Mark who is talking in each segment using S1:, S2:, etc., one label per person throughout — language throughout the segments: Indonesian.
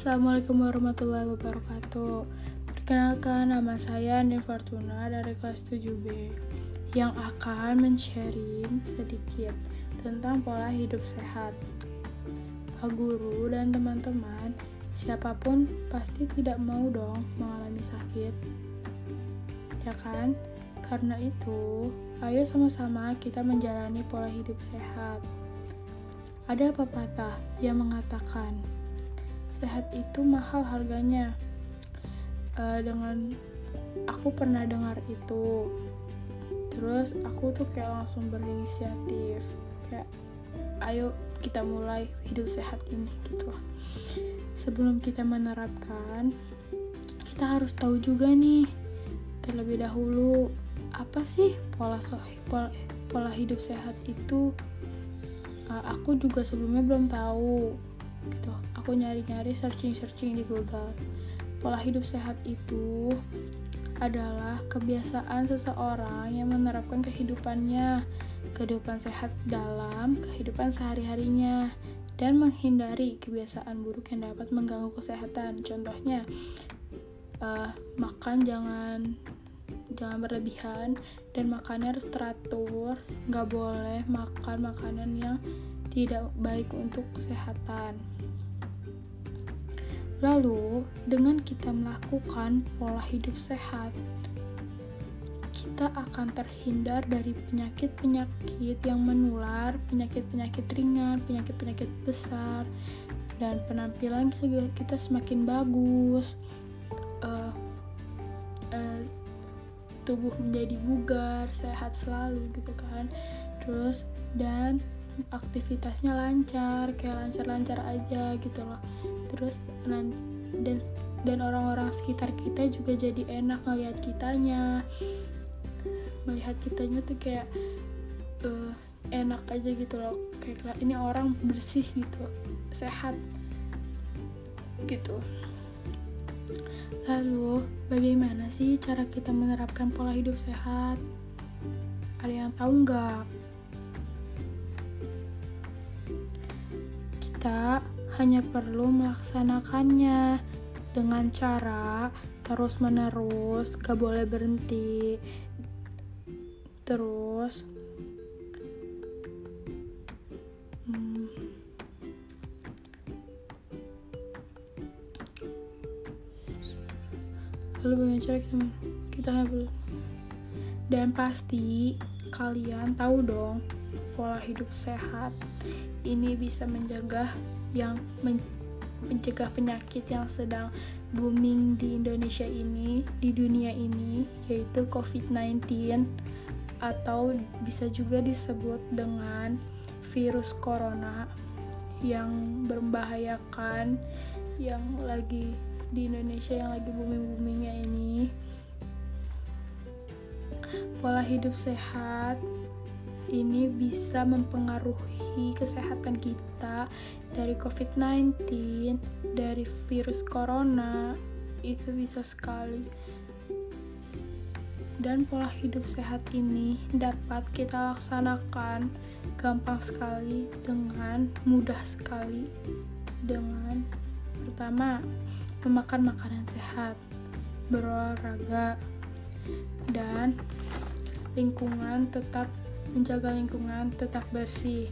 S1: Assalamualaikum warahmatullahi wabarakatuh. Perkenalkan nama saya Andi Fortuna dari kelas 7B Yang akan men-sharing sedikit tentang pola hidup sehat. Pak Guru dan teman-teman Siapa pun pasti tidak mau dong mengalami sakit. Ya kan? Karena itu, ayo sama-sama kita menjalani pola hidup sehat. Ada pepatah yang mengatakan, sehat itu mahal harganya. Uh, dengan aku pernah dengar itu, terus aku tuh kayak langsung berinisiatif, kayak ayo kita mulai hidup sehat ini gitu. Sebelum kita menerapkan, kita harus tahu juga nih terlebih dahulu apa sih pola pola, pola hidup sehat itu uh, aku juga sebelumnya belum tahu gitu. Aku nyari-nyari searching-searching di Google. Pola hidup sehat itu adalah kebiasaan seseorang yang menerapkan kehidupannya. Kehidupan sehat dalam kehidupan sehari-harinya dan menghindari kebiasaan buruk yang dapat mengganggu kesehatan. Contohnya uh, makan jangan jangan berlebihan dan makannya harus teratur. Nggak boleh makan makanan yang tidak baik untuk kesehatan lalu dengan kita melakukan pola hidup sehat kita akan terhindar dari penyakit-penyakit yang menular, penyakit-penyakit ringan, penyakit-penyakit besar, dan penampilan kita semakin bagus. Uh, uh, tubuh menjadi bugar, sehat selalu gitu kan. Terus dan aktivitasnya lancar, kayak lancar-lancar aja gitu loh. Terus dan dan orang-orang sekitar kita juga jadi enak ngelihat kitanya. Melihat kitanya tuh kayak uh, enak aja gitu loh. Kayak ini orang bersih gitu, sehat gitu. Lalu, bagaimana sih cara kita menerapkan pola hidup sehat? Ada yang tahu nggak? Kita hanya perlu melaksanakannya dengan cara terus-menerus, gak boleh berhenti. Terus, lalu bagaimana cara kita kita belum dan pasti kalian tahu dong pola hidup sehat ini bisa menjaga yang men mencegah penyakit yang sedang booming di Indonesia ini, di dunia ini, yaitu COVID-19 atau bisa juga disebut dengan virus corona yang membahayakan yang lagi di Indonesia yang lagi booming-boomingnya ini. Pola hidup sehat ini bisa mempengaruhi kesehatan kita dari COVID-19, dari virus corona, itu bisa sekali. Dan pola hidup sehat ini dapat kita laksanakan gampang sekali dengan mudah sekali dengan pertama memakan makanan sehat, berolahraga, dan lingkungan tetap menjaga lingkungan tetap bersih.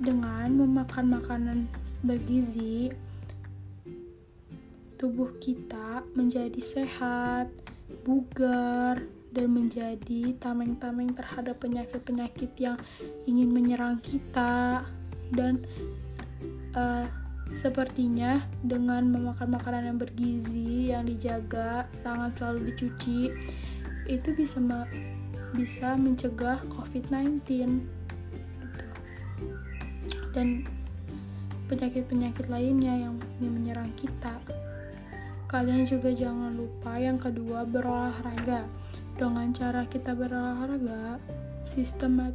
S1: Dengan memakan makanan bergizi, tubuh kita menjadi sehat, bugar, dan menjadi tameng-tameng terhadap penyakit-penyakit yang ingin menyerang kita dan uh, Sepertinya dengan memakan makanan yang bergizi, yang dijaga, tangan selalu dicuci, itu bisa bisa mencegah COVID-19 gitu. dan penyakit-penyakit lainnya yang menyerang kita. Kalian juga jangan lupa yang kedua berolahraga. Dengan cara kita berolahraga, sistem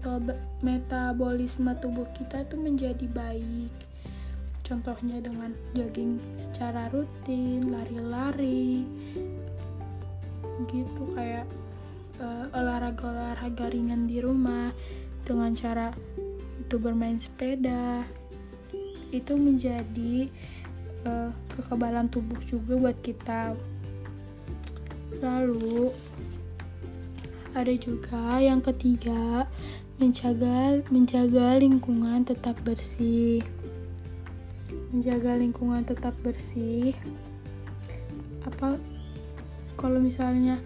S1: metabolisme tubuh kita itu menjadi baik Contohnya dengan jogging secara rutin, lari-lari, gitu kayak uh, olahraga-olahraga ringan di rumah dengan cara itu bermain sepeda itu menjadi uh, kekebalan tubuh juga buat kita. Lalu ada juga yang ketiga menjaga menjaga lingkungan tetap bersih. Menjaga lingkungan tetap bersih. Apa kalau misalnya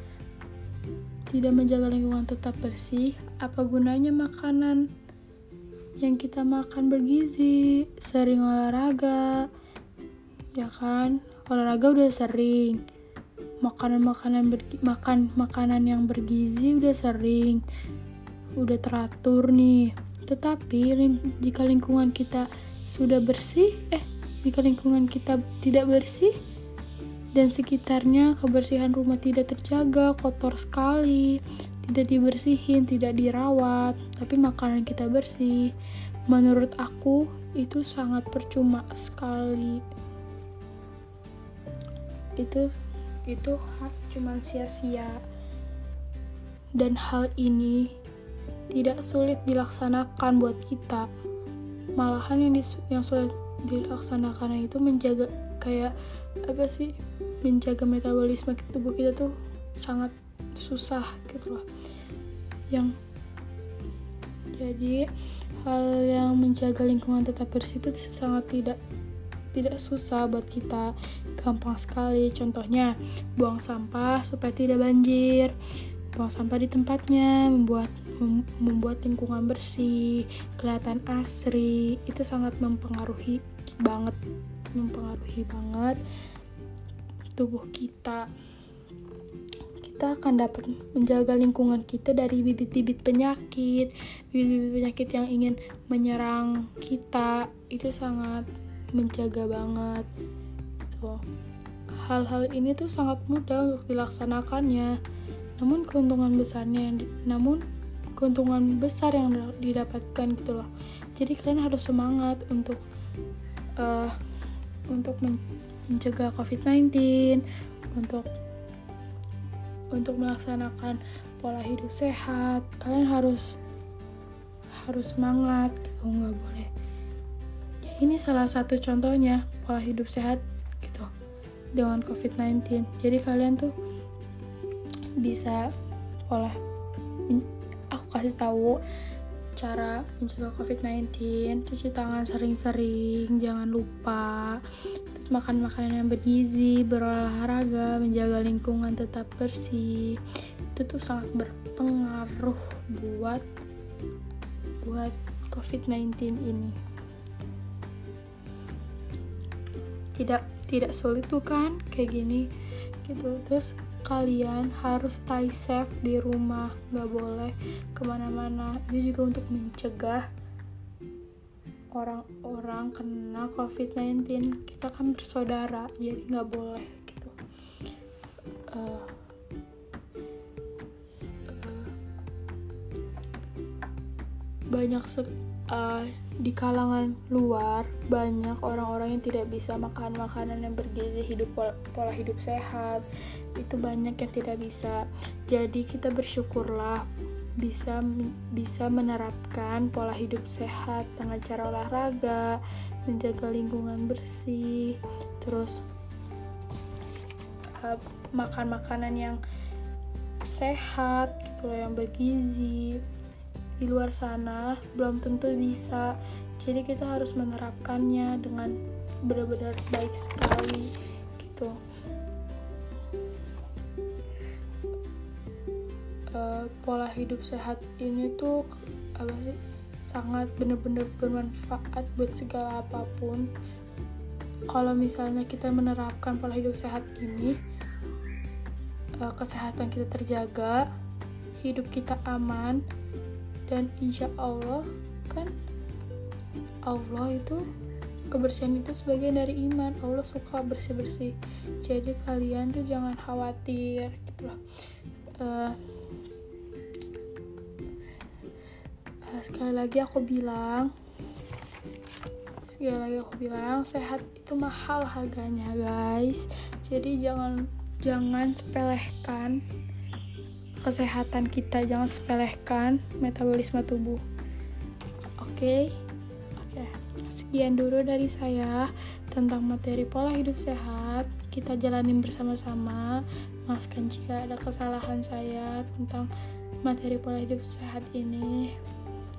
S1: tidak menjaga lingkungan tetap bersih apa gunanya makanan yang kita makan bergizi? Sering olahraga ya kan? Olahraga udah sering. Makanan-makanan makan makanan yang bergizi udah sering. Udah teratur nih. Tetapi jika lingkungan kita sudah bersih eh jika lingkungan kita tidak bersih dan sekitarnya kebersihan rumah tidak terjaga kotor sekali. Tidak dibersihin tidak dirawat tapi makanan kita bersih. Menurut aku itu sangat percuma sekali. Itu itu cuma sia-sia. Dan hal ini tidak sulit dilaksanakan buat kita. Malahan yang yang sulit dilaksanakan itu menjaga kayak apa sih menjaga metabolisme tubuh kita tuh sangat susah gitu loh. Yang jadi hal yang menjaga lingkungan tetap bersih itu sangat tidak tidak susah buat kita. Gampang sekali. Contohnya buang sampah supaya tidak banjir. Buang sampah di tempatnya membuat membuat lingkungan bersih, kelihatan asri, itu sangat mempengaruhi banget, mempengaruhi banget tubuh kita. Kita akan dapat menjaga lingkungan kita dari bibit-bibit penyakit, bibit-bibit penyakit yang ingin menyerang kita, itu sangat menjaga banget. Tuh. Hal-hal ini tuh sangat mudah untuk dilaksanakannya. Namun keuntungan besarnya, namun keuntungan besar yang didapatkan gitu loh jadi kalian harus semangat untuk uh, untuk mencegah COVID-19 untuk untuk melaksanakan pola hidup sehat. Kalian harus harus semangat gitu. Nggak boleh. Ya, ini salah satu contohnya pola hidup sehat gitu dengan COVID-19 jadi kalian tuh bisa pola kasih tahu cara mencegah COVID-19 cuci tangan sering-sering jangan lupa makan makanan yang bergizi berolahraga menjaga lingkungan tetap bersih. Itu tuh sangat berpengaruh buat buat COVID-19 ini. Tidak tidak sulit bukan kayak gini gitu. Terus kalian harus stay safe di rumah nggak boleh ke mana-mana. Itu juga untuk mencegah orang-orang kena covid-19 kita kan bersaudara jadi nggak boleh gitu. Uh, banyak uh, di kalangan luar banyak orang-orang yang tidak bisa makan makanan yang bergizi hidup pola, pola hidup sehat itu banyak yang tidak bisa. Jadi kita bersyukurlah bisa bisa menerapkan pola hidup sehat dengan cara olahraga menjaga lingkungan bersih terus uh, makan makanan yang sehat gitu yang bergizi. Di luar sana belum tentu bisa. Jadi kita harus menerapkannya dengan benar-benar baik sekali gitu uh, pola hidup sehat ini tuh apa sih sangat benar-benar bermanfaat buat segala apa pun. Kalau misalnya kita menerapkan pola hidup sehat ini uh, kesehatan kita terjaga hidup kita aman dan insya Allah kan Allah itu kebersihan itu sebagian dari iman. Allah suka bersih bersih jadi kalian tuh jangan khawatir gitu loh. Uh, sekali lagi aku bilang sekali lagi aku bilang sehat itu mahal harganya guys. Jadi jangan jangan sepelehkan kesehatan kita jangan sepelehkan metabolisme tubuh. Oke? Okay? oke. Okay. sekian dulu dari saya tentang materi pola hidup sehat. Kita jalanin bersama-sama. Maafkan jika ada kesalahan saya tentang materi pola hidup sehat ini